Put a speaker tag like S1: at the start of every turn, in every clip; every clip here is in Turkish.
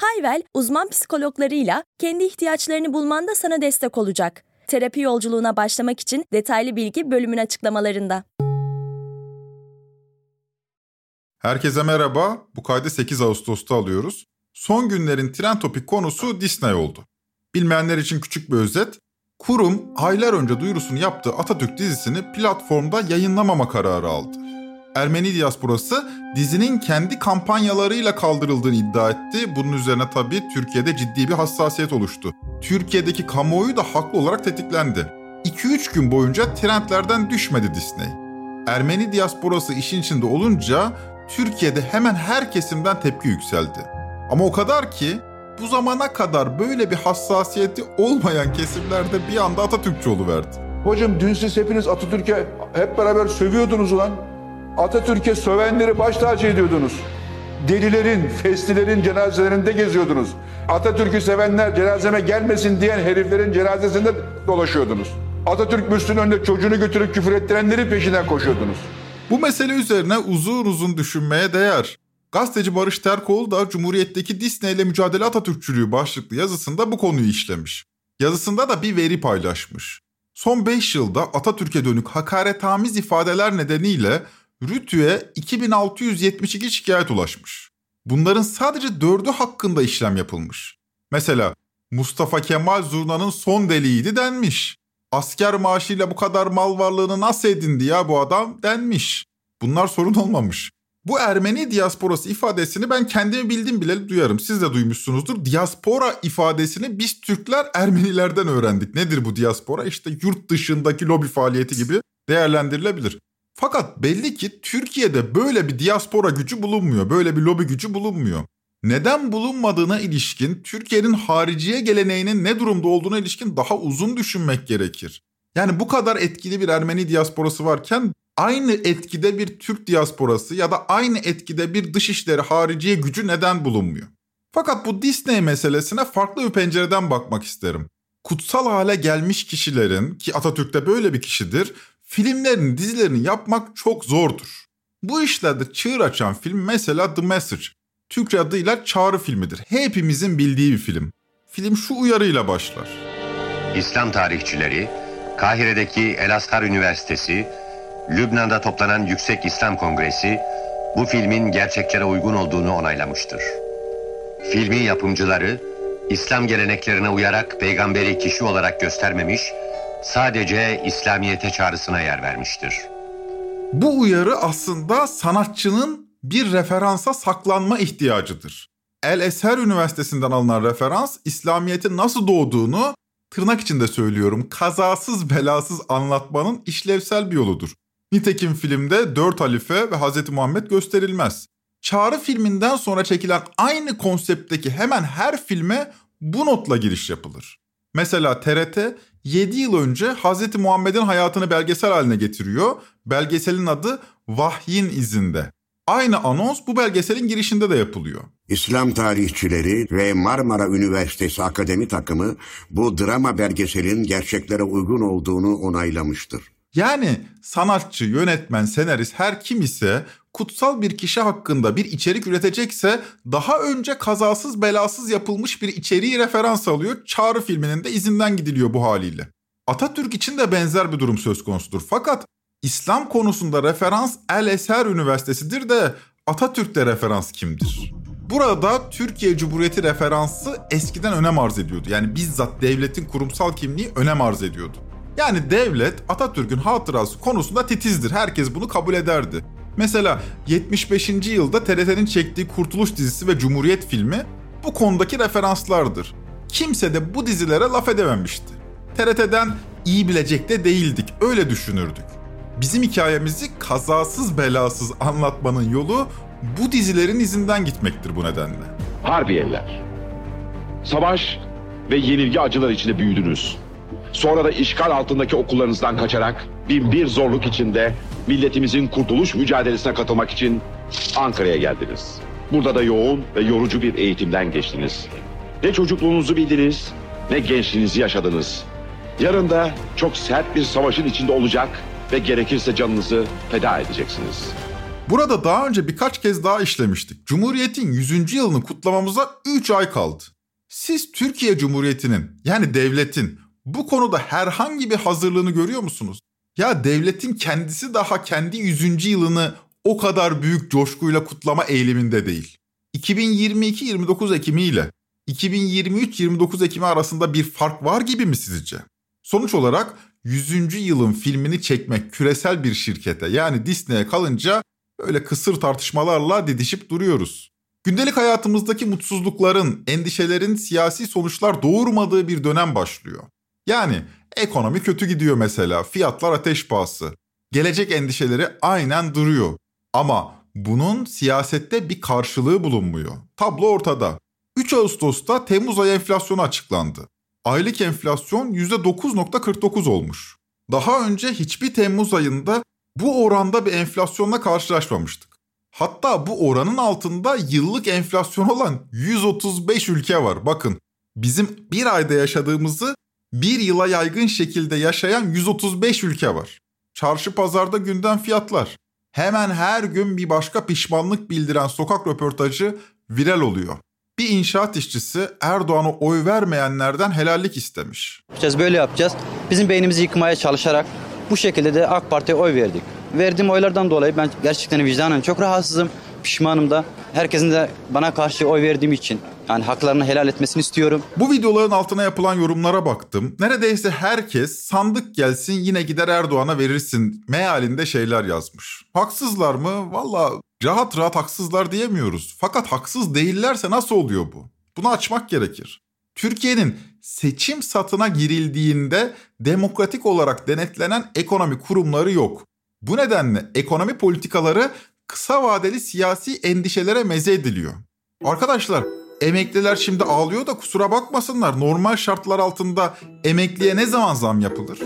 S1: Hayvel, uzman psikologlarıyla kendi ihtiyaçlarını bulmanda sana destek olacak. Terapi yolculuğuna başlamak için detaylı bilgi bölümün açıklamalarında.
S2: Herkese merhaba. Bu kaydı 8 Ağustos'ta alıyoruz. Son günlerin tren topik konusu Disney oldu. Bilmeyenler için küçük bir özet. Kurum aylar önce duyurusunu yaptığı Atatürk dizisini platformda yayınlamama kararı aldı. Ermeni diasporası dizinin kendi kampanyalarıyla kaldırıldığını iddia etti. Bunun üzerine tabii Türkiye'de ciddi bir hassasiyet oluştu. Türkiye'deki kamuoyu da haklı olarak tetiklendi. 2-3 gün boyunca trendlerden düşmedi Disney. Ermeni diasporası işin içinde olunca Türkiye'de hemen her kesimden tepki yükseldi. Ama o kadar ki bu zamana kadar böyle bir hassasiyeti olmayan kesimlerde bir anda Atatürkçü verdi.
S3: Hocam dün siz hepiniz Atatürk'e hep beraber sövüyordunuz ulan. Atatürk'e sövenleri baş tacı ediyordunuz. Delilerin, festilerin cenazelerinde geziyordunuz. Atatürk'ü sevenler cenazeme gelmesin diyen heriflerin cenazesinde dolaşıyordunuz. Atatürk müslünün önünde çocuğunu götürüp küfür ettirenlerin peşinden koşuyordunuz.
S2: Bu mesele üzerine uzun uzun düşünmeye değer. Gazeteci Barış Terkoğlu da Cumhuriyet'teki Disney ile mücadele Atatürkçülüğü başlıklı yazısında bu konuyu işlemiş. Yazısında da bir veri paylaşmış. Son 5 yılda Atatürk'e dönük hakaretamiz ifadeler nedeniyle Rütü'ye 2672 şikayet ulaşmış. Bunların sadece 4'ü hakkında işlem yapılmış. Mesela Mustafa Kemal Zurna'nın son deliğiydi denmiş. Asker maaşıyla bu kadar mal varlığını nasıl edindi ya bu adam denmiş. Bunlar sorun olmamış. Bu Ermeni diasporası ifadesini ben kendimi bildim bile duyarım. Siz de duymuşsunuzdur. Diaspora ifadesini biz Türkler Ermenilerden öğrendik. Nedir bu diaspora? İşte yurt dışındaki lobi faaliyeti gibi değerlendirilebilir. Fakat belli ki Türkiye'de böyle bir diaspora gücü bulunmuyor. Böyle bir lobi gücü bulunmuyor. Neden bulunmadığına ilişkin Türkiye'nin hariciye geleneğinin ne durumda olduğuna ilişkin daha uzun düşünmek gerekir. Yani bu kadar etkili bir Ermeni diasporası varken aynı etkide bir Türk diasporası ya da aynı etkide bir dışişleri hariciye gücü neden bulunmuyor? Fakat bu Disney meselesine farklı bir pencereden bakmak isterim. Kutsal hale gelmiş kişilerin ki Atatürk de böyle bir kişidir, filmlerini, dizilerini yapmak çok zordur. Bu işlerde çığır açan film mesela The Message. Türkçe adıyla Çağrı filmidir. Hepimizin bildiği bir film. Film şu uyarıyla başlar.
S4: İslam tarihçileri, Kahire'deki El Azhar Üniversitesi, Lübnan'da toplanan Yüksek İslam Kongresi bu filmin gerçeklere uygun olduğunu onaylamıştır. Filmin yapımcıları İslam geleneklerine uyarak peygamberi kişi olarak göstermemiş, sadece İslamiyete çağrısına yer vermiştir.
S2: Bu uyarı aslında sanatçının bir referansa saklanma ihtiyacıdır. El Eser Üniversitesi'nden alınan referans İslamiyet'in nasıl doğduğunu tırnak içinde söylüyorum kazasız belasız anlatmanın işlevsel bir yoludur. Nitekim filmde dört halife ve Hz. Muhammed gösterilmez. Çağrı filminden sonra çekilen aynı konseptteki hemen her filme bu notla giriş yapılır. Mesela TRT 7 yıl önce Hz. Muhammed'in hayatını belgesel haline getiriyor. Belgeselin adı Vahyin izinde. Aynı anons bu belgeselin girişinde de yapılıyor.
S5: İslam tarihçileri ve Marmara Üniversitesi akademi takımı bu drama belgeselin gerçeklere uygun olduğunu onaylamıştır.
S2: Yani sanatçı, yönetmen, senarist her kim ise kutsal bir kişi hakkında bir içerik üretecekse daha önce kazasız belasız yapılmış bir içeriği referans alıyor. Çağrı filminin de izinden gidiliyor bu haliyle. Atatürk için de benzer bir durum söz konusudur. Fakat İslam konusunda referans El Eser Üniversitesi'dir de Atatürk'te referans kimdir? Burada Türkiye Cumhuriyeti referansı eskiden önem arz ediyordu. Yani bizzat devletin kurumsal kimliği önem arz ediyordu. Yani devlet Atatürk'ün hatırası konusunda titizdir. Herkes bunu kabul ederdi. Mesela 75. yılda TRT'nin çektiği Kurtuluş dizisi ve Cumhuriyet filmi bu konudaki referanslardır. Kimse de bu dizilere laf edememişti. TRT'den iyi bilecek de değildik, öyle düşünürdük. Bizim hikayemizi kazasız belasız anlatmanın yolu bu dizilerin izinden gitmektir bu nedenle.
S6: Harbiyeliler. Savaş ve yenilgi acılar içinde büyüdünüz. Sonra da işgal altındaki okullarınızdan kaçarak bin bir zorluk içinde milletimizin kurtuluş mücadelesine katılmak için Ankara'ya geldiniz. Burada da yoğun ve yorucu bir eğitimden geçtiniz. Ne çocukluğunuzu bildiniz, ne gençliğinizi yaşadınız. Yarın da çok sert bir savaşın içinde olacak ve gerekirse canınızı feda edeceksiniz.
S2: Burada daha önce birkaç kez daha işlemiştik. Cumhuriyet'in 100. yılını kutlamamıza 3 ay kaldı. Siz Türkiye Cumhuriyeti'nin yani devletin bu konuda herhangi bir hazırlığını görüyor musunuz? Ya devletin kendisi daha kendi 100. yılını o kadar büyük coşkuyla kutlama eğiliminde değil. 2022-29 Ekimi ile 2023-29 Ekimi arasında bir fark var gibi mi sizce? Sonuç olarak 100. yılın filmini çekmek küresel bir şirkete yani Disney'e kalınca böyle kısır tartışmalarla didişip duruyoruz. Gündelik hayatımızdaki mutsuzlukların, endişelerin siyasi sonuçlar doğurmadığı bir dönem başlıyor. Yani ekonomi kötü gidiyor mesela, fiyatlar ateş pahası. Gelecek endişeleri aynen duruyor. Ama bunun siyasette bir karşılığı bulunmuyor. Tablo ortada. 3 Ağustos'ta Temmuz ayı enflasyonu açıklandı. Aylık enflasyon %9.49 olmuş. Daha önce hiçbir Temmuz ayında bu oranda bir enflasyonla karşılaşmamıştık. Hatta bu oranın altında yıllık enflasyon olan 135 ülke var. Bakın bizim bir ayda yaşadığımızı bir yıla yaygın şekilde yaşayan 135 ülke var. Çarşı pazarda gündem fiyatlar. Hemen her gün bir başka pişmanlık bildiren sokak röportajı viral oluyor. Bir inşaat işçisi Erdoğan'a oy vermeyenlerden helallik istemiş.
S7: Yapacağız böyle yapacağız. Bizim beynimizi yıkmaya çalışarak bu şekilde de AK Parti'ye oy verdik. Verdiğim oylardan dolayı ben gerçekten vicdanen çok rahatsızım. Pişmanım da. Herkesin de bana karşı oy verdiğim için yani haklarını helal etmesini istiyorum.
S2: Bu videoların altına yapılan yorumlara baktım. Neredeyse herkes sandık gelsin yine gider Erdoğan'a verirsin mealinde şeyler yazmış. Haksızlar mı? Valla rahat rahat haksızlar diyemiyoruz. Fakat haksız değillerse nasıl oluyor bu? Bunu açmak gerekir. Türkiye'nin seçim satına girildiğinde demokratik olarak denetlenen ekonomi kurumları yok. Bu nedenle ekonomi politikaları kısa vadeli siyasi endişelere meze ediliyor. Arkadaşlar emekliler şimdi ağlıyor da kusura bakmasınlar. Normal şartlar altında emekliye ne zaman zam yapılır?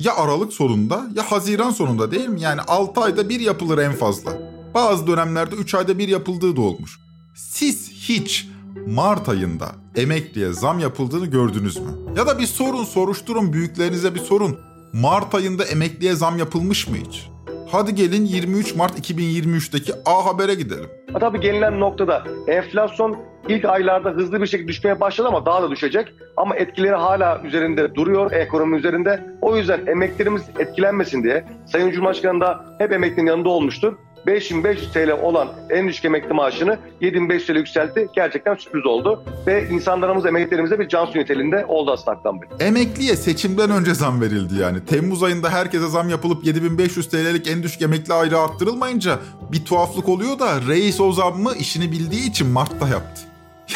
S2: Ya Aralık sonunda ya Haziran sonunda değil mi? Yani 6 ayda bir yapılır en fazla. Bazı dönemlerde 3 ayda bir yapıldığı da olmuş. Siz hiç Mart ayında emekliye zam yapıldığını gördünüz mü? Ya da bir sorun soruşturun büyüklerinize bir sorun. Mart ayında emekliye zam yapılmış mı hiç? Hadi gelin 23 Mart 2023'teki A Haber'e gidelim.
S8: Tabii gelinen noktada enflasyon ilk aylarda hızlı bir şekilde düşmeye başladı ama daha da düşecek. Ama etkileri hala üzerinde duruyor ekonomi üzerinde. O yüzden emeklerimiz etkilenmesin diye Sayın Cumhurbaşkanı da hep emeklinin yanında olmuştur. 5500 TL olan en düşük emekli maaşını 7500 TL yükseltti. Gerçekten sürpriz oldu. Ve insanlarımız emeklerimize bir can niteliğinde oldu aslında Aktan Bey.
S2: Emekliye seçimden önce zam verildi yani. Temmuz ayında herkese zam yapılıp 7500 TL'lik en düşük emekli aylığı arttırılmayınca bir tuhaflık oluyor da reis o zammı işini bildiği için Mart'ta yaptı.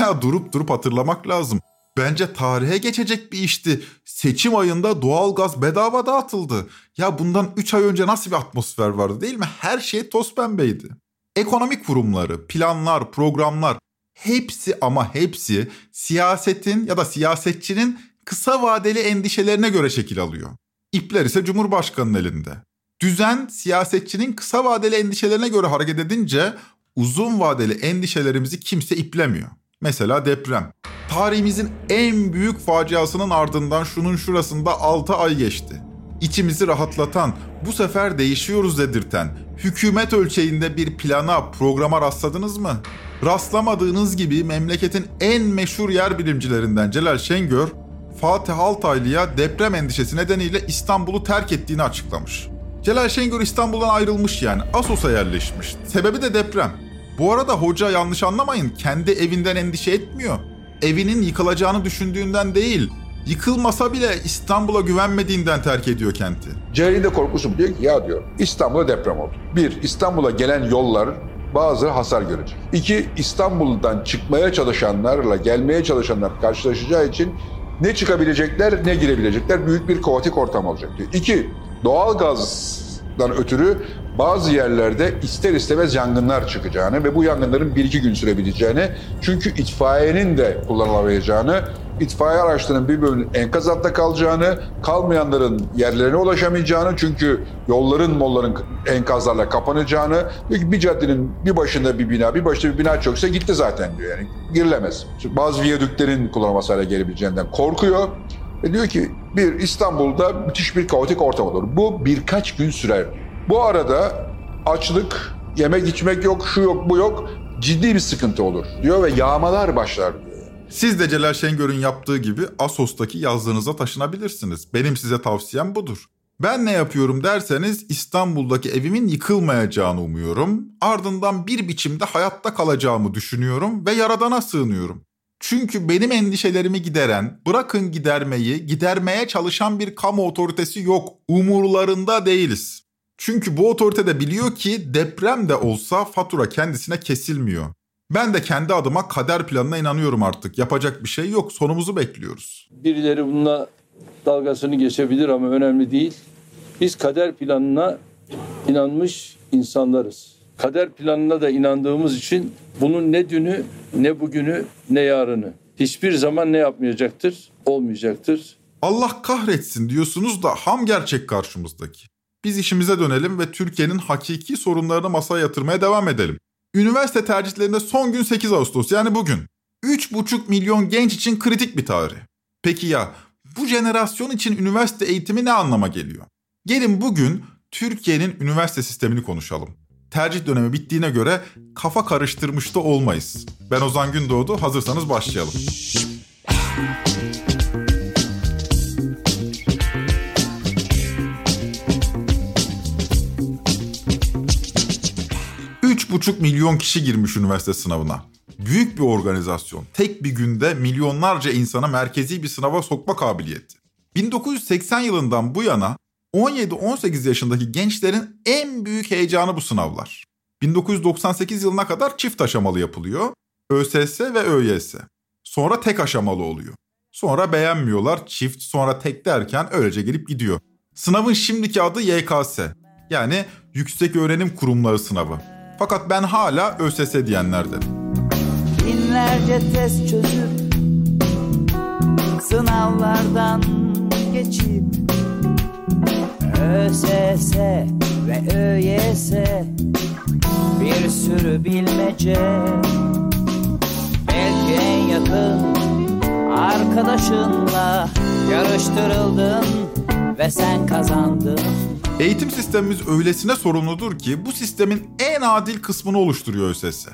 S2: Ya durup durup hatırlamak lazım. Bence tarihe geçecek bir işti. Seçim ayında doğalgaz bedava dağıtıldı. Ya bundan 3 ay önce nasıl bir atmosfer vardı değil mi? Her şey toz pembeydi. Ekonomik kurumları, planlar, programlar hepsi ama hepsi siyasetin ya da siyasetçinin kısa vadeli endişelerine göre şekil alıyor. İpler ise Cumhurbaşkanı'nın elinde. Düzen siyasetçinin kısa vadeli endişelerine göre hareket edince uzun vadeli endişelerimizi kimse iplemiyor. Mesela deprem. Tarihimizin en büyük faciasının ardından şunun şurasında 6 ay geçti. İçimizi rahatlatan, bu sefer değişiyoruz dedirten, hükümet ölçeğinde bir plana, programa rastladınız mı? Rastlamadığınız gibi memleketin en meşhur yer bilimcilerinden Celal Şengör, Fatih Altaylı'ya deprem endişesi nedeniyle İstanbul'u terk ettiğini açıklamış. Celal Şengör İstanbul'dan ayrılmış yani, Asos'a yerleşmiş. Sebebi de deprem. Bu arada hoca yanlış anlamayın, kendi evinden endişe etmiyor. Evinin yıkılacağını düşündüğünden değil, yıkılmasa bile İstanbul'a güvenmediğinden terk ediyor kenti.
S3: Celal'in de korkusu diyor ki ya diyor İstanbul'a deprem oldu. Bir, İstanbul'a gelen yollar bazı hasar görecek. İki, İstanbul'dan çıkmaya çalışanlarla gelmeye çalışanlar karşılaşacağı için ne çıkabilecekler ne girebilecekler büyük bir kaotik ortam olacak diyor. İki, doğalgaz ötürü bazı yerlerde ister istemez yangınlar çıkacağını ve bu yangınların bir iki gün sürebileceğini çünkü itfaiyenin de kullanılamayacağını itfaiye araçlarının bir bölümünün enkaz altında kalacağını, kalmayanların yerlerine ulaşamayacağını çünkü yolların molların enkazlarla kapanacağını, bir caddenin bir başında bir bina, bir başında bir bina çökse gitti zaten diyor yani girilemez. Bazı viyadüklerin kullanılması hale gelebileceğinden korkuyor. Ve diyor ki bir İstanbul'da müthiş bir kaotik ortam olur. Bu birkaç gün sürer. Bu arada açlık, yemek içmek yok, şu yok, bu yok. Ciddi bir sıkıntı olur diyor ve yağmalar başlar diyor.
S2: Siz de Celal Şengör'ün yaptığı gibi Asos'taki yazlığınıza taşınabilirsiniz. Benim size tavsiyem budur. Ben ne yapıyorum derseniz İstanbul'daki evimin yıkılmayacağını umuyorum. Ardından bir biçimde hayatta kalacağımı düşünüyorum ve Yaradan'a sığınıyorum. Çünkü benim endişelerimi gideren, bırakın gidermeyi, gidermeye çalışan bir kamu otoritesi yok. Umurlarında değiliz. Çünkü bu otorite de biliyor ki deprem de olsa fatura kendisine kesilmiyor. Ben de kendi adıma kader planına inanıyorum artık. Yapacak bir şey yok. Sonumuzu bekliyoruz.
S9: Birileri bununla dalgasını geçebilir ama önemli değil. Biz kader planına inanmış insanlarız. Kader planına da inandığımız için bunun ne dünü, ne bugünü, ne yarını hiçbir zaman ne yapmayacaktır? Olmayacaktır.
S2: Allah kahretsin diyorsunuz da ham gerçek karşımızdaki. Biz işimize dönelim ve Türkiye'nin hakiki sorunlarını masaya yatırmaya devam edelim. Üniversite tercihlerinde son gün 8 Ağustos yani bugün. 3,5 milyon genç için kritik bir tarih. Peki ya bu jenerasyon için üniversite eğitimi ne anlama geliyor? Gelin bugün Türkiye'nin üniversite sistemini konuşalım. Tercih dönemi bittiğine göre kafa karıştırmış da olmayız. Ben Ozan Gündoğdu, hazırsanız başlayalım. buçuk milyon kişi girmiş üniversite sınavına. Büyük bir organizasyon. Tek bir günde milyonlarca insana merkezi bir sınava sokma kabiliyeti. 1980 yılından bu yana 17-18 yaşındaki gençlerin en büyük heyecanı bu sınavlar. 1998 yılına kadar çift aşamalı yapılıyor. ÖSS ve ÖYS. Sonra tek aşamalı oluyor. Sonra beğenmiyorlar çift sonra tek derken öylece gelip gidiyor. Sınavın şimdiki adı YKS. Yani Yüksek Öğrenim Kurumları Sınavı. Fakat ben hala ÖSS diyenlerden.
S10: Binlerce test çözüp sınavlardan geçip ÖSS ve ÖYS bir sürü bilmece belki en yakın arkadaşınla yarıştırıldın ve sen kazandın
S2: Eğitim sistemimiz öylesine sorumludur ki bu sistemin en adil kısmını oluşturuyor ÖSS.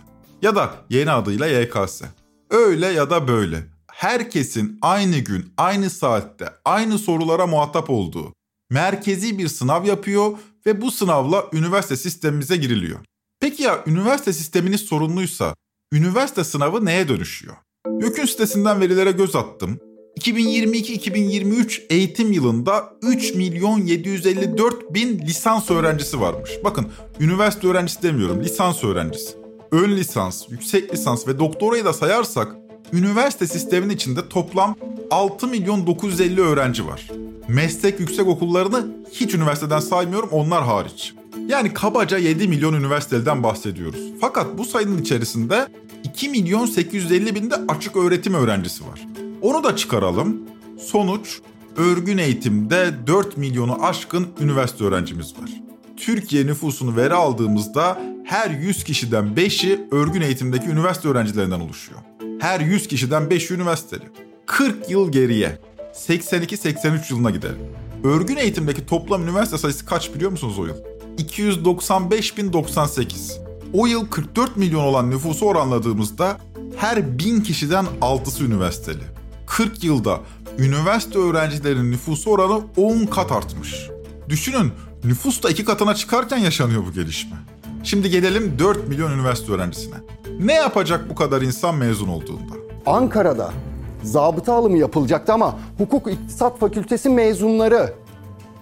S2: Ya da yeni adıyla YKS. Öyle ya da böyle. Herkesin aynı gün, aynı saatte, aynı sorulara muhatap olduğu merkezi bir sınav yapıyor ve bu sınavla üniversite sistemimize giriliyor. Peki ya üniversite sisteminiz sorunluysa üniversite sınavı neye dönüşüyor? YÖK'ün sitesinden verilere göz attım. 2022-2023 eğitim yılında 3 milyon 754 bin lisans öğrencisi varmış. Bakın üniversite öğrencisi demiyorum lisans öğrencisi. Ön lisans, yüksek lisans ve doktorayı da sayarsak üniversite sisteminin içinde toplam 6 milyon 950 öğrenci var. Meslek yüksek okullarını hiç üniversiteden saymıyorum onlar hariç. Yani kabaca 7 milyon üniversiteden bahsediyoruz. Fakat bu sayının içerisinde 2 milyon 850 binde açık öğretim öğrencisi var. Onu da çıkaralım. Sonuç örgün eğitimde 4 milyonu aşkın üniversite öğrencimiz var. Türkiye nüfusunu veri aldığımızda her 100 kişiden 5'i örgün eğitimdeki üniversite öğrencilerinden oluşuyor. Her 100 kişiden 5'i üniversiteli. 40 yıl geriye 82-83 yılına gidelim. Örgün eğitimdeki toplam üniversite sayısı kaç biliyor musunuz o yıl? 295.098. O yıl 44 milyon olan nüfusu oranladığımızda her 1000 kişiden 6'sı üniversiteli. 40 yılda üniversite öğrencilerinin nüfusu oranı 10 kat artmış. Düşünün nüfus da iki katına çıkarken yaşanıyor bu gelişme. Şimdi gelelim 4 milyon üniversite öğrencisine. Ne yapacak bu kadar insan mezun olduğunda?
S11: Ankara'da zabıta alımı yapılacaktı ama hukuk iktisat fakültesi mezunları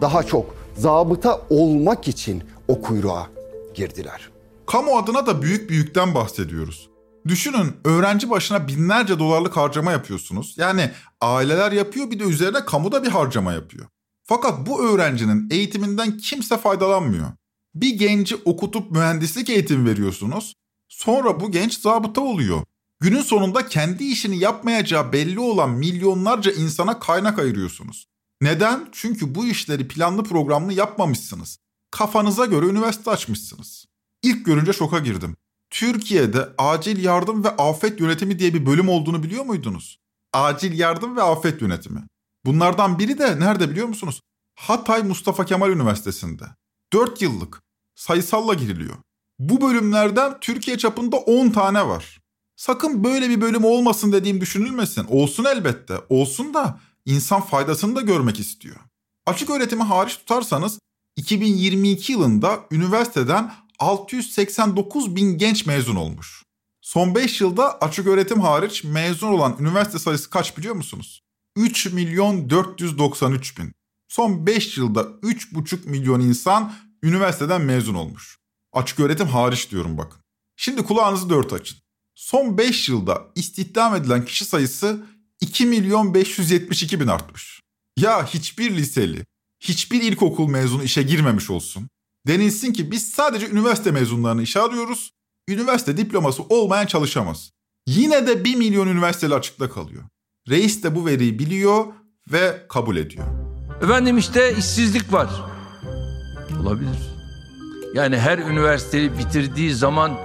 S11: daha çok zabıta olmak için o kuyruğa girdiler.
S2: Kamu adına da büyük büyükten bahsediyoruz. Düşünün öğrenci başına binlerce dolarlık harcama yapıyorsunuz. Yani aileler yapıyor bir de üzerine kamu da bir harcama yapıyor. Fakat bu öğrencinin eğitiminden kimse faydalanmıyor. Bir genci okutup mühendislik eğitimi veriyorsunuz. Sonra bu genç zabıta oluyor. Günün sonunda kendi işini yapmayacağı belli olan milyonlarca insana kaynak ayırıyorsunuz. Neden? Çünkü bu işleri planlı programlı yapmamışsınız. Kafanıza göre üniversite açmışsınız. İlk görünce şoka girdim. Türkiye'de acil yardım ve afet yönetimi diye bir bölüm olduğunu biliyor muydunuz? Acil yardım ve afet yönetimi. Bunlardan biri de nerede biliyor musunuz? Hatay Mustafa Kemal Üniversitesi'nde. 4 yıllık. Sayısalla giriliyor. Bu bölümlerden Türkiye çapında 10 tane var. Sakın böyle bir bölüm olmasın dediğim düşünülmesin. Olsun elbette. Olsun da insan faydasını da görmek istiyor. Açık öğretimi hariç tutarsanız 2022 yılında üniversiteden 689 bin genç mezun olmuş. Son 5 yılda açık öğretim hariç mezun olan üniversite sayısı kaç biliyor musunuz? 3 milyon 493 bin. Son 5 yılda 3,5 milyon insan üniversiteden mezun olmuş. Açık öğretim hariç diyorum bakın. Şimdi kulağınızı dört açın. Son 5 yılda istihdam edilen kişi sayısı 2 milyon 572 bin artmış. Ya hiçbir liseli, hiçbir ilkokul mezunu işe girmemiş olsun. Denilsin ki biz sadece üniversite mezunlarını işe alıyoruz. Üniversite diploması olmayan çalışamaz. Yine de 1 milyon üniversiteli açıkta kalıyor. Reis de bu veriyi biliyor ve kabul ediyor.
S9: Efendim işte işsizlik var. Olabilir. Yani her üniversiteyi bitirdiği zaman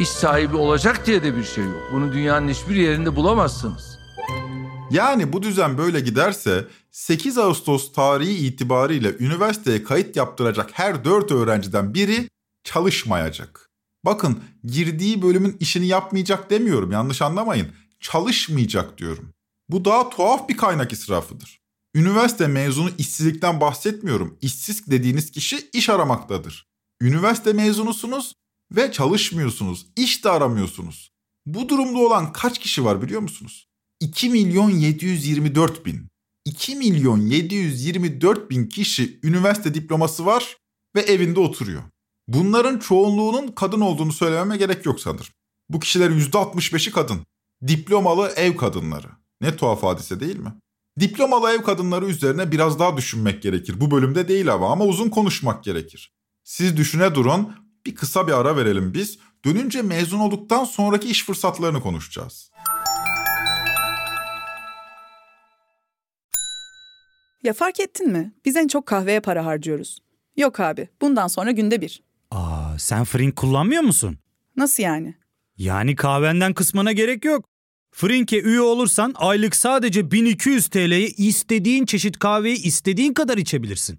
S9: iş sahibi olacak diye de bir şey yok. Bunu dünyanın hiçbir yerinde bulamazsınız.
S2: Yani bu düzen böyle giderse 8 Ağustos tarihi itibariyle üniversiteye kayıt yaptıracak her 4 öğrenciden biri çalışmayacak. Bakın girdiği bölümün işini yapmayacak demiyorum yanlış anlamayın. Çalışmayacak diyorum. Bu daha tuhaf bir kaynak israfıdır. Üniversite mezunu işsizlikten bahsetmiyorum. İşsiz dediğiniz kişi iş aramaktadır. Üniversite mezunusunuz ve çalışmıyorsunuz. İş de aramıyorsunuz. Bu durumda olan kaç kişi var biliyor musunuz? 2 milyon 724 bin. 2 milyon 724 bin kişi üniversite diploması var ve evinde oturuyor. Bunların çoğunluğunun kadın olduğunu söylememe gerek yok sanırım. Bu kişilerin %65'i kadın. Diplomalı ev kadınları. Ne tuhaf hadise değil mi? Diplomalı ev kadınları üzerine biraz daha düşünmek gerekir. Bu bölümde değil ama ama uzun konuşmak gerekir. Siz düşüne durun, bir kısa bir ara verelim biz. Dönünce mezun olduktan sonraki iş fırsatlarını konuşacağız.
S12: Ya fark ettin mi? Biz en çok kahveye para harcıyoruz. Yok abi, bundan sonra günde bir.
S13: Aa, sen Frink kullanmıyor musun?
S12: Nasıl yani?
S13: Yani kahvenden kısmına gerek yok. Frink'e üye olursan aylık sadece 1200 TL'ye istediğin çeşit kahveyi istediğin kadar içebilirsin.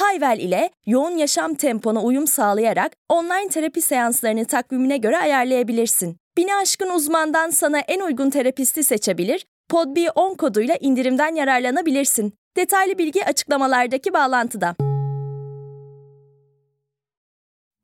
S1: Hayvel ile yoğun yaşam tempona uyum sağlayarak online terapi seanslarını takvimine göre ayarlayabilirsin. Bini aşkın uzmandan sana en uygun terapisti seçebilir, podb10 koduyla indirimden yararlanabilirsin. Detaylı bilgi açıklamalardaki bağlantıda.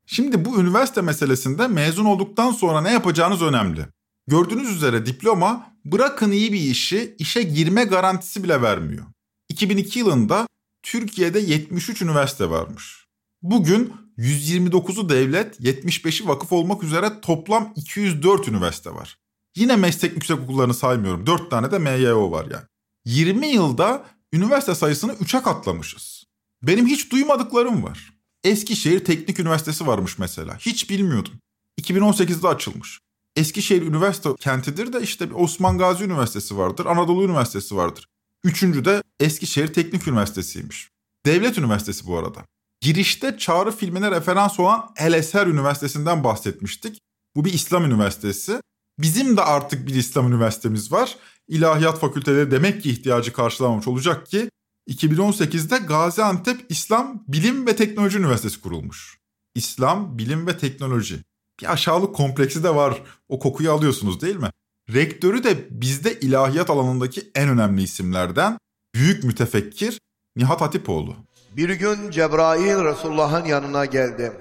S2: Şimdi bu üniversite meselesinde mezun olduktan sonra ne yapacağınız önemli. Gördüğünüz üzere diploma bırakın iyi bir işi, işe girme garantisi bile vermiyor. 2002 yılında Türkiye'de 73 üniversite varmış. Bugün 129'u devlet, 75'i vakıf olmak üzere toplam 204 üniversite var. Yine meslek yüksek okullarını saymıyorum. 4 tane de MYO var yani. 20 yılda üniversite sayısını 3'e katlamışız. Benim hiç duymadıklarım var. Eskişehir Teknik Üniversitesi varmış mesela. Hiç bilmiyordum. 2018'de açılmış. Eskişehir üniversite kentidir de işte Osman Gazi Üniversitesi vardır, Anadolu Üniversitesi vardır. Üçüncü de Eskişehir Teknik Üniversitesi'ymiş. Devlet Üniversitesi bu arada. Girişte Çağrı filmine referans olan El Eser Üniversitesi'nden bahsetmiştik. Bu bir İslam üniversitesi. Bizim de artık bir İslam üniversitemiz var. İlahiyat fakülteleri demek ki ihtiyacı karşılamamış olacak ki 2018'de Gaziantep İslam Bilim ve Teknoloji Üniversitesi kurulmuş. İslam, Bilim ve Teknoloji. Bir aşağılık kompleksi de var. O kokuyu alıyorsunuz değil mi? Rektörü de bizde ilahiyat alanındaki en önemli isimlerden büyük mütefekkir Nihat Hatipoğlu.
S14: Bir gün Cebrail Resulullah'ın yanına geldi.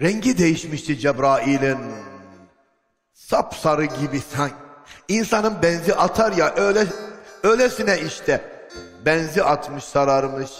S14: Rengi değişmişti Cebrail'in. Sapsarı gibi sanki. İnsanın benzi atar ya öyle öylesine işte. Benzi atmış sararmış.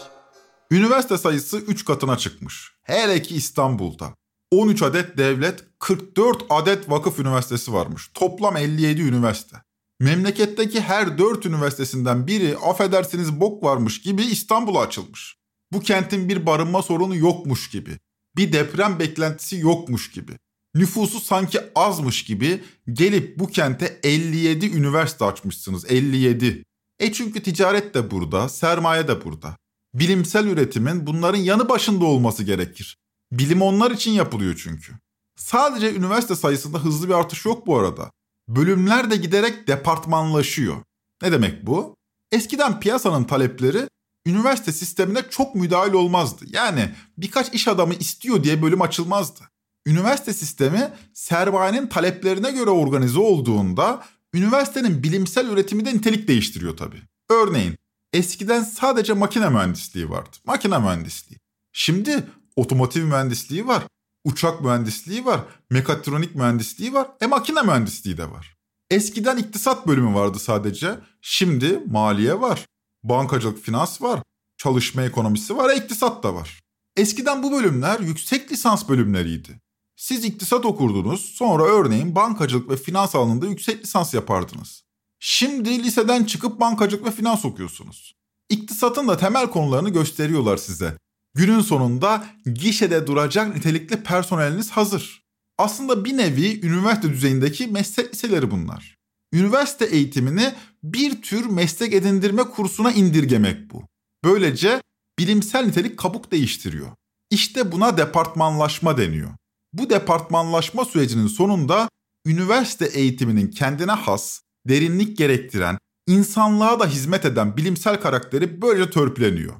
S2: Üniversite sayısı 3 katına çıkmış. Hele ki İstanbul'da. 13 adet devlet, 44 adet vakıf üniversitesi varmış. Toplam 57 üniversite. Memleketteki her 4 üniversitesinden biri affedersiniz bok varmış gibi İstanbul'a açılmış. Bu kentin bir barınma sorunu yokmuş gibi. Bir deprem beklentisi yokmuş gibi. Nüfusu sanki azmış gibi gelip bu kente 57 üniversite açmışsınız. 57. E çünkü ticaret de burada, sermaye de burada. Bilimsel üretimin bunların yanı başında olması gerekir. Bilim onlar için yapılıyor çünkü. Sadece üniversite sayısında hızlı bir artış yok bu arada. Bölümler de giderek departmanlaşıyor. Ne demek bu? Eskiden piyasanın talepleri üniversite sistemine çok müdahil olmazdı. Yani birkaç iş adamı istiyor diye bölüm açılmazdı. Üniversite sistemi sermayenin taleplerine göre organize olduğunda üniversitenin bilimsel üretimi de nitelik değiştiriyor tabii. Örneğin eskiden sadece makine mühendisliği vardı. Makine mühendisliği. Şimdi otomotiv mühendisliği var, uçak mühendisliği var, mekatronik mühendisliği var, e makine mühendisliği de var. Eskiden iktisat bölümü vardı sadece. Şimdi maliye var, bankacılık finans var, çalışma ekonomisi var, e iktisat da var. Eskiden bu bölümler yüksek lisans bölümleriydi. Siz iktisat okurdunuz, sonra örneğin bankacılık ve finans alanında yüksek lisans yapardınız. Şimdi liseden çıkıp bankacılık ve finans okuyorsunuz. İktisatın da temel konularını gösteriyorlar size. Günün sonunda gişede duracak nitelikli personeliniz hazır. Aslında bir nevi üniversite düzeyindeki meslek liseleri bunlar. Üniversite eğitimini bir tür meslek edindirme kursuna indirgemek bu. Böylece bilimsel nitelik kabuk değiştiriyor. İşte buna departmanlaşma deniyor. Bu departmanlaşma sürecinin sonunda üniversite eğitiminin kendine has, derinlik gerektiren, insanlığa da hizmet eden bilimsel karakteri böylece törpüleniyor.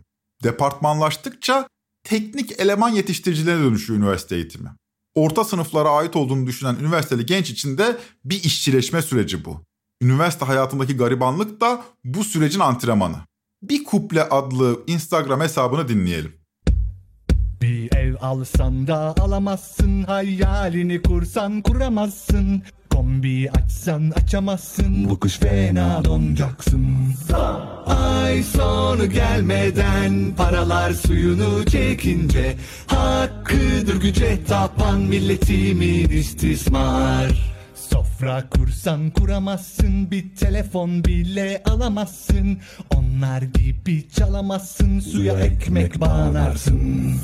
S2: Departmanlaştıkça teknik eleman yetiştiricilerine dönüşüyor üniversite eğitimi. Orta sınıflara ait olduğunu düşünen üniversiteli genç için de bir işçileşme süreci bu. Üniversite hayatındaki garibanlık da bu sürecin antrenmanı. Bir Kuple adlı Instagram hesabını dinleyelim.
S15: Bir ev alsan da alamazsın Hayalini kursan kuramazsın Kombi açsan açamazsın. Bu kış fena donacaksın. Ay sonu gelmeden Paralar suyunu çekince Hakkıdır güce tapan Milletimin istismar Sofra kursan kuramazsın Bir telefon bile alamazsın Onlar gibi çalamazsın Suya ekmek bağlarsın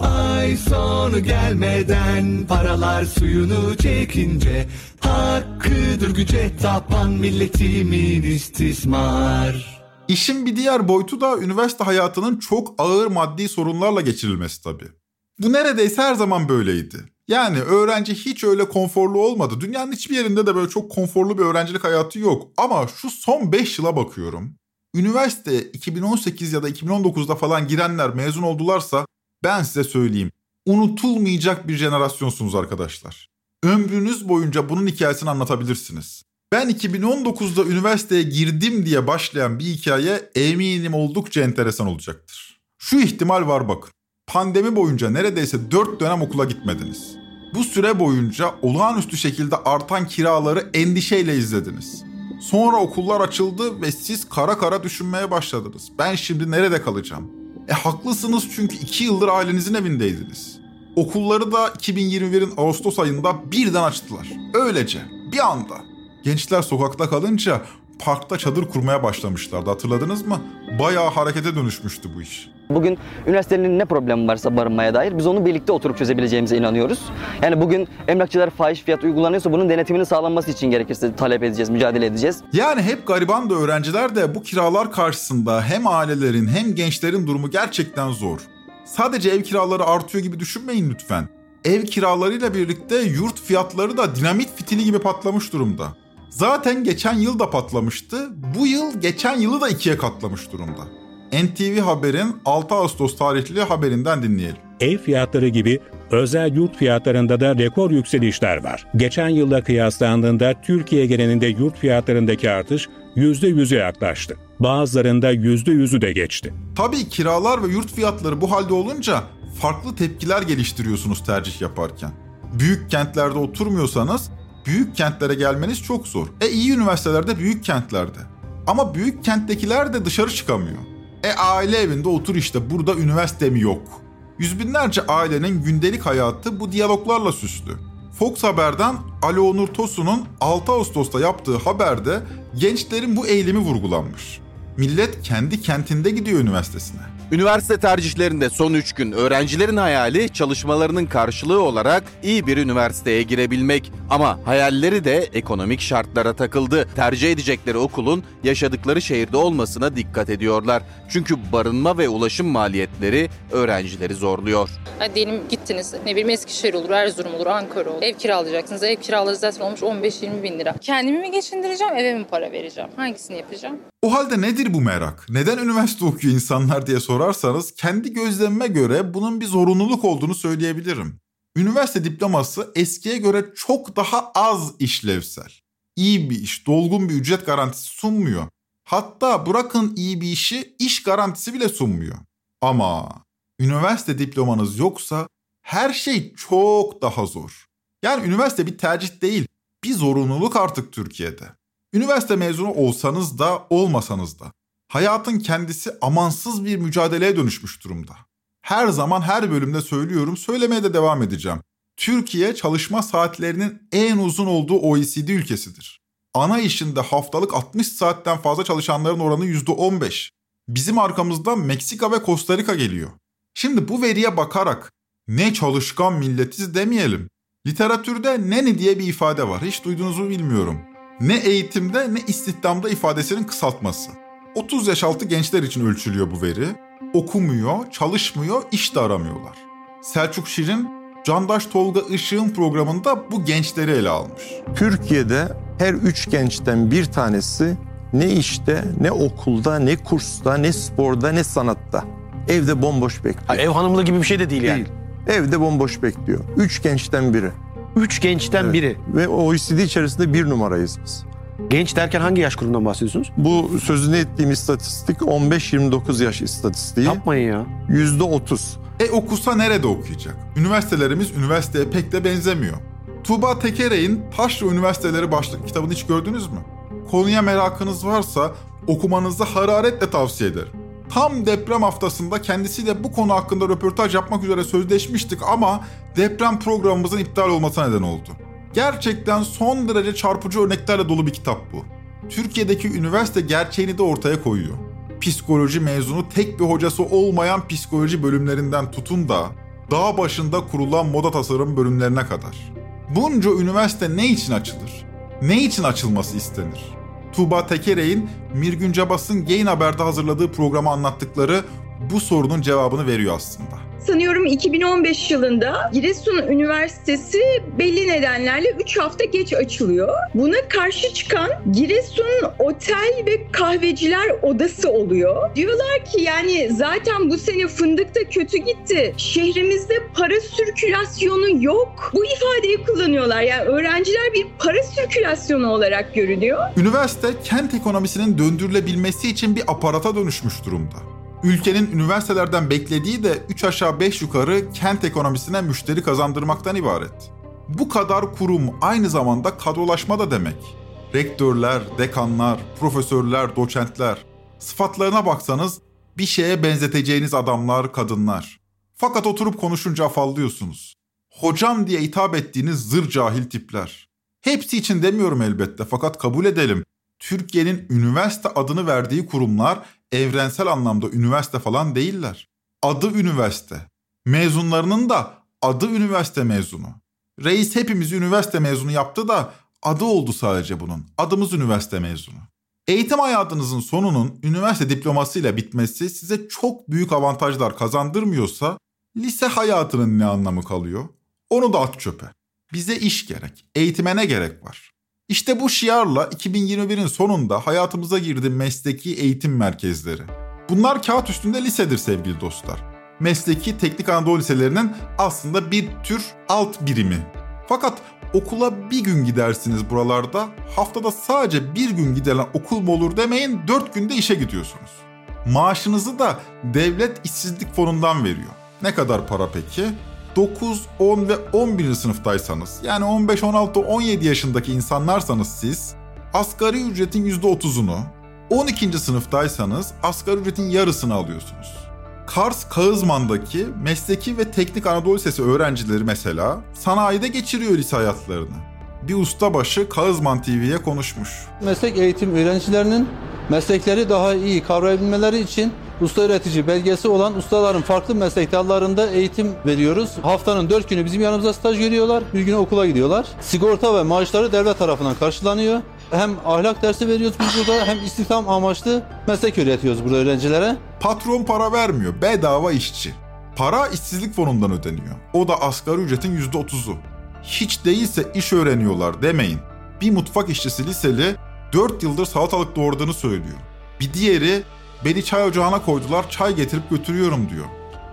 S15: Ay sonu gelmeden Paralar suyunu çekince Hakkıdır güce tapan Milletimin istismar
S2: İşin bir diğer boyutu da üniversite hayatının çok ağır maddi sorunlarla geçirilmesi tabii. Bu neredeyse her zaman böyleydi. Yani öğrenci hiç öyle konforlu olmadı. Dünyanın hiçbir yerinde de böyle çok konforlu bir öğrencilik hayatı yok. Ama şu son 5 yıla bakıyorum. Üniversite 2018 ya da 2019'da falan girenler mezun oldularsa ben size söyleyeyim. Unutulmayacak bir jenerasyonsunuz arkadaşlar. Ömrünüz boyunca bunun hikayesini anlatabilirsiniz. Ben 2019'da üniversiteye girdim diye başlayan bir hikaye eminim oldukça enteresan olacaktır. Şu ihtimal var bakın. Pandemi boyunca neredeyse 4 dönem okula gitmediniz. Bu süre boyunca olağanüstü şekilde artan kiraları endişeyle izlediniz. Sonra okullar açıldı ve siz kara kara düşünmeye başladınız. Ben şimdi nerede kalacağım? E haklısınız çünkü 2 yıldır ailenizin evindeydiniz. Okulları da 2021'in Ağustos ayında birden açtılar. Öylece bir anda. Gençler sokakta kalınca parkta çadır kurmaya başlamışlardı hatırladınız mı? Bayağı harekete dönüşmüştü bu iş.
S16: Bugün üniversitenin ne problemi varsa barınmaya dair biz onu birlikte oturup çözebileceğimize inanıyoruz. Yani bugün emlakçılar fahiş fiyat uygulanıyorsa bunun denetiminin sağlanması için gerekirse talep edeceğiz, mücadele edeceğiz.
S2: Yani hep gariban da öğrenciler de bu kiralar karşısında hem ailelerin hem gençlerin durumu gerçekten zor. Sadece ev kiraları artıyor gibi düşünmeyin lütfen. Ev kiralarıyla birlikte yurt fiyatları da dinamit fitili gibi patlamış durumda. Zaten geçen yıl da patlamıştı. Bu yıl geçen yılı da ikiye katlamış durumda. NTV Haber'in 6 Ağustos tarihli haberinden dinleyelim.
S17: Ev fiyatları gibi özel yurt fiyatlarında da rekor yükselişler var. Geçen yılla kıyaslandığında Türkiye genelinde yurt fiyatlarındaki artış %100'e yaklaştı. Bazılarında %100'ü de geçti.
S2: Tabii kiralar ve yurt fiyatları bu halde olunca farklı tepkiler geliştiriyorsunuz tercih yaparken. Büyük kentlerde oturmuyorsanız büyük kentlere gelmeniz çok zor. E iyi üniversitelerde büyük kentlerde. Ama büyük kenttekiler de dışarı çıkamıyor. E aile evinde otur işte burada üniversite mi yok? Yüz binlerce ailenin gündelik hayatı bu diyaloglarla süslü. Fox Haber'den Ali Onur Tosun'un 6 Ağustos'ta yaptığı haberde gençlerin bu eğilimi vurgulanmış. Millet kendi kentinde gidiyor üniversitesine.
S18: Üniversite tercihlerinde son 3 gün öğrencilerin hayali çalışmalarının karşılığı olarak iyi bir üniversiteye girebilmek. Ama hayalleri de ekonomik şartlara takıldı. Tercih edecekleri okulun yaşadıkları şehirde olmasına dikkat ediyorlar. Çünkü barınma ve ulaşım maliyetleri öğrencileri zorluyor.
S19: Hadi diyelim gittiniz ne bileyim Eskişehir olur, Erzurum olur, Ankara olur. Ev kiralayacaksınız. Ev kiraları zaten olmuş 15-20 bin lira. Kendimi mi geçindireceğim, eve mi para vereceğim? Hangisini yapacağım?
S2: O halde nedir bu merak? Neden üniversite okuyor insanlar diye sorarsanız kendi gözlemime göre bunun bir zorunluluk olduğunu söyleyebilirim. Üniversite diploması eskiye göre çok daha az işlevsel. İyi bir iş, dolgun bir ücret garantisi sunmuyor. Hatta bırakın iyi bir işi, iş garantisi bile sunmuyor. Ama üniversite diplomanız yoksa her şey çok daha zor. Yani üniversite bir tercih değil, bir zorunluluk artık Türkiye'de. Üniversite mezunu olsanız da olmasanız da hayatın kendisi amansız bir mücadeleye dönüşmüş durumda. Her zaman her bölümde söylüyorum, söylemeye de devam edeceğim. Türkiye çalışma saatlerinin en uzun olduğu OECD ülkesidir. Ana işinde haftalık 60 saatten fazla çalışanların oranı %15. Bizim arkamızdan Meksika ve Costa Rica geliyor. Şimdi bu veriye bakarak ne çalışkan milletiz demeyelim. Literatürde neni diye bir ifade var. Hiç duydunuz mu bilmiyorum. Ne eğitimde ne istihdamda ifadesinin kısaltması. 30 yaş altı gençler için ölçülüyor bu veri. Okumuyor, çalışmıyor, iş de aramıyorlar. Selçuk Şirin, Candaş Tolga Işık'ın programında bu gençleri ele almış.
S20: Türkiye'de her üç gençten bir tanesi ne işte, ne okulda, ne kursta, ne sporda, ne sanatta. Evde bomboş bekliyor.
S21: Ha, ev hanımlığı gibi bir şey de değil yani.
S20: Değil. Evde bomboş bekliyor. Üç gençten biri.
S21: Üç gençten
S20: Evet.
S21: biri.
S20: Ve OECD içerisinde bir numarayız biz.
S21: Genç derken hangi yaş grubundan bahsediyorsunuz?
S20: Bu sözünü ettiğim istatistik 15-29 yaş istatistiği.
S21: Yapmayın ya.
S20: Yüzde 30.
S2: E okusa nerede okuyacak? Üniversitelerimiz üniversiteye pek de benzemiyor. Tuğba Tekerey'in Taşra Üniversiteleri başlıklı kitabını hiç gördünüz mü? Konuya merakınız varsa okumanızı hararetle tavsiye ederim. Tam deprem haftasında kendisiyle bu konu hakkında röportaj yapmak üzere sözleşmiştik ama deprem programımızın iptal olmasına neden oldu. Gerçekten son derece çarpıcı örneklerle dolu bir kitap bu. Türkiye'deki üniversite gerçeğini de ortaya koyuyor. Psikoloji mezunu tek bir hocası olmayan psikoloji bölümlerinden tutun da dağ başında kurulan moda tasarım bölümlerine kadar. Bunca üniversite ne için açılır? Ne için açılması istenir? Tuğba Tekerey'in Mirgün Cabas'ın Gain Haber'de hazırladığı programı anlattıkları bu sorunun cevabını veriyor aslında.
S22: Sanıyorum 2015 yılında Giresun Üniversitesi belli nedenlerle 3 hafta geç açılıyor. Buna karşı çıkan Giresun Otel ve Kahveciler Odası oluyor. Diyorlar ki yani zaten bu sene fındık da kötü gitti. Şehrimizde para sirkülasyonu yok. Bu ifadeyi kullanıyorlar. Yani öğrenciler bir para sirkülasyonu olarak görünüyor.
S2: Üniversite kent ekonomisinin döndürülebilmesi için bir aparata dönüşmüş durumda. Ülkenin üniversitelerden beklediği de 3 aşağı 5 yukarı kent ekonomisine müşteri kazandırmaktan ibaret. Bu kadar kurum aynı zamanda kadrolaşma da demek. Rektörler, dekanlar, profesörler, doçentler. Sıfatlarına baksanız bir şeye benzeteceğiniz adamlar, kadınlar. Fakat oturup konuşunca afallıyorsunuz. Hocam diye hitap ettiğiniz zır cahil tipler. Hepsi için demiyorum elbette fakat kabul edelim. Türkiye'nin üniversite adını verdiği kurumlar evrensel anlamda üniversite falan değiller. Adı üniversite. Mezunlarının da adı üniversite mezunu. Reis hepimizi üniversite mezunu yaptı da adı oldu sadece bunun. Adımız üniversite mezunu. Eğitim hayatınızın sonunun üniversite diplomasıyla bitmesi size çok büyük avantajlar kazandırmıyorsa lise hayatının ne anlamı kalıyor? Onu da at çöpe. Bize iş gerek, eğitime ne gerek var? İşte bu şiarla 2021'in sonunda hayatımıza girdi mesleki eğitim merkezleri. Bunlar kağıt üstünde lisedir sevgili dostlar. Mesleki teknik Anadolu liselerinin aslında bir tür alt birimi. Fakat okula bir gün gidersiniz buralarda, haftada sadece bir gün gidilen okul mu olur demeyin, dört günde işe gidiyorsunuz. Maaşınızı da devlet işsizlik fonundan veriyor. Ne kadar para peki? 9, 10 ve 11. sınıftaysanız yani 15, 16, 17 yaşındaki insanlarsanız siz asgari ücretin %30'unu, 12. sınıftaysanız asgari ücretin yarısını alıyorsunuz. Kars Kağızman'daki Mesleki ve Teknik Anadolu Lisesi öğrencileri mesela sanayide geçiriyor lise hayatlarını. Bir ustabaşı Kağızman TV'ye konuşmuş.
S23: Meslek eğitim öğrencilerinin meslekleri daha iyi kavrayabilmeleri için usta öğretici belgesi olan ustaların farklı meslek dallarında eğitim veriyoruz. Haftanın 4 günü bizim yanımızda staj görüyorlar, bir gün okula gidiyorlar. Sigorta ve maaşları devlet tarafından karşılanıyor. Hem ahlak dersi veriyoruz biz burada hem istihdam amaçlı meslek öğretiyoruz burada öğrencilere.
S2: Patron para vermiyor, bedava işçi. Para işsizlik fonundan ödeniyor. O da asgari ücretin %30'u. Hiç değilse iş öğreniyorlar demeyin. Bir mutfak işçisi liseli 4 yıldır salatalık doğradığını söylüyor. Bir diğeri beni çay ocağına koydular çay getirip götürüyorum diyor.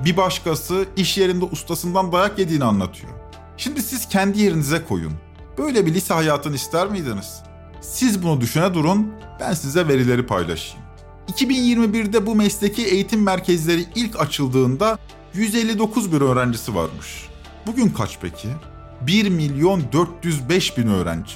S2: Bir başkası iş yerinde ustasından dayak yediğini anlatıyor. Şimdi siz kendi yerinize koyun. Böyle bir lise hayatını ister miydiniz? Siz bunu düşüne durun, ben size verileri paylaşayım. 2021'de bu mesleki eğitim merkezleri ilk açıldığında 159 bin öğrencisi varmış. Bugün kaç peki? 1 milyon 405 bin öğrenci.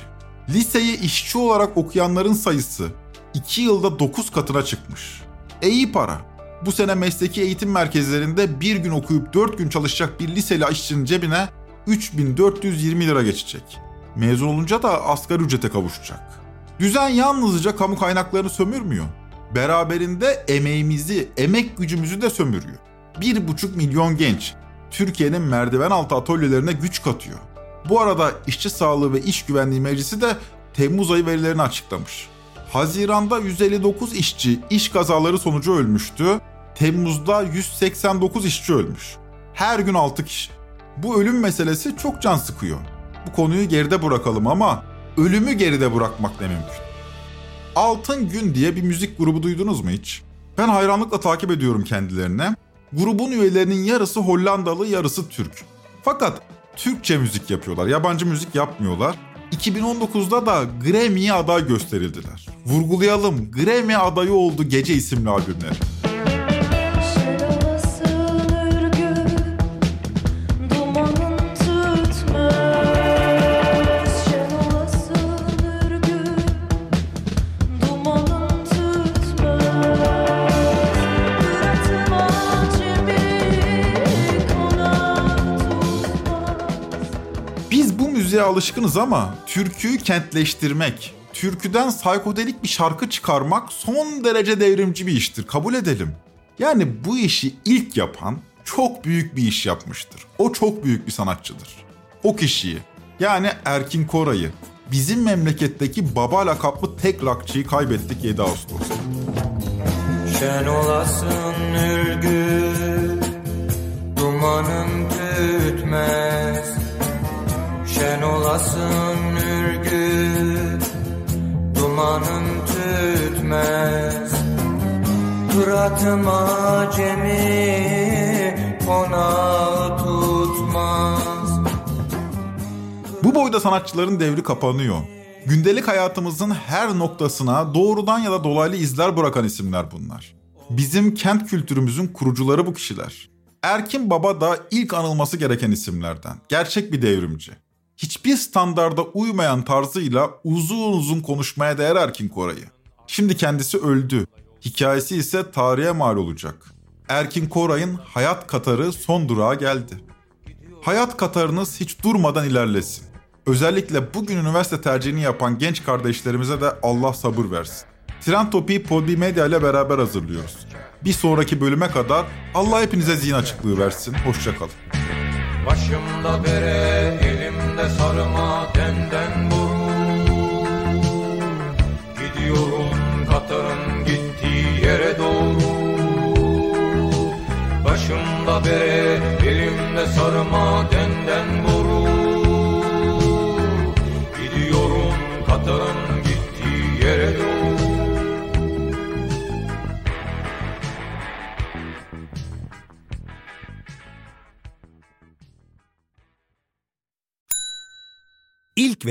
S2: Liseyi işçi olarak okuyanların sayısı 2 yılda 9 katına çıkmış. E iyi para. Bu sene mesleki eğitim merkezlerinde bir gün okuyup 4 gün çalışacak bir liseli işçinin cebine 3420 lira geçecek. Mezun olunca da asgari ücrete kavuşacak. Düzen yalnızca kamu kaynaklarını sömürmüyor. Beraberinde emeğimizi, emek gücümüzü de sömürüyor. 1,5 milyon genç Türkiye'nin merdiven altı atölyelerine güç katıyor. Bu arada İşçi Sağlığı ve İş Güvenliği Meclisi de Temmuz ayı verilerini açıklamış. Haziranda 159 işçi iş kazaları sonucu ölmüştü. Temmuz'da 189 işçi ölmüş. Her gün 6 kişi. Bu ölüm meselesi çok can sıkıyor. Bu konuyu geride bırakalım ama ölümü geride bırakmak ne mümkün. Altın Gün diye bir müzik grubu duydunuz mu hiç? Ben hayranlıkla takip ediyorum kendilerini. Grubun üyelerinin yarısı Hollandalı, yarısı Türk. Fakat Türkçe müzik yapıyorlar, yabancı müzik yapmıyorlar. 2019'da da Grammy'ye aday gösterildiler. Vurgulayalım, Grammy adayı oldu Gece isimli albümleri. Alışkınız ama türküyü kentleştirmek, türküden psikodelik bir şarkı çıkarmak son derece devrimci bir iştir. Kabul edelim. Yani bu işi ilk yapan çok büyük bir iş yapmıştır. O çok büyük bir sanatçıdır. O kişiyi yani Erkin Koray'ı bizim memleketteki baba lakaplı tek rockçıyı kaybettik 7 Ağustos'ta.
S24: Şen olasın ürgü Dumanın tütmez Olasın ürgü Dumanın tütmez Fırat'ım acemi Konağı tutmaz
S2: Bu boyda sanatçıların devri kapanıyor. Gündelik hayatımızın her noktasına doğrudan ya da dolaylı izler bırakan isimler bunlar. Bizim kent kültürümüzün kurucuları bu kişiler. Erkin Baba da ilk anılması gereken isimlerden. Gerçek bir devrimci. Hiçbir standarda uymayan tarzıyla uzun uzun konuşmaya değer Erkin Koray'ı. Şimdi kendisi öldü. Hikayesi ise tarihe mal olacak. Erkin Koray'ın hayat Katarı son durağa geldi. Hayat Katarınız hiç durmadan ilerlesin. Özellikle bugün üniversite tercihini yapan genç kardeşlerimize de Allah sabır versin. Trend Topi'yi Podbi Medya ile beraber hazırlıyoruz. Bir sonraki bölüme kadar Allah hepinize zihin açıklığı versin. Hoşçakalın.
S24: Başımda bere, elimde sarma, denden boru Gidiyorum Katar'ın gittiği yere doğru. Başımda bere, elimde sarma, denden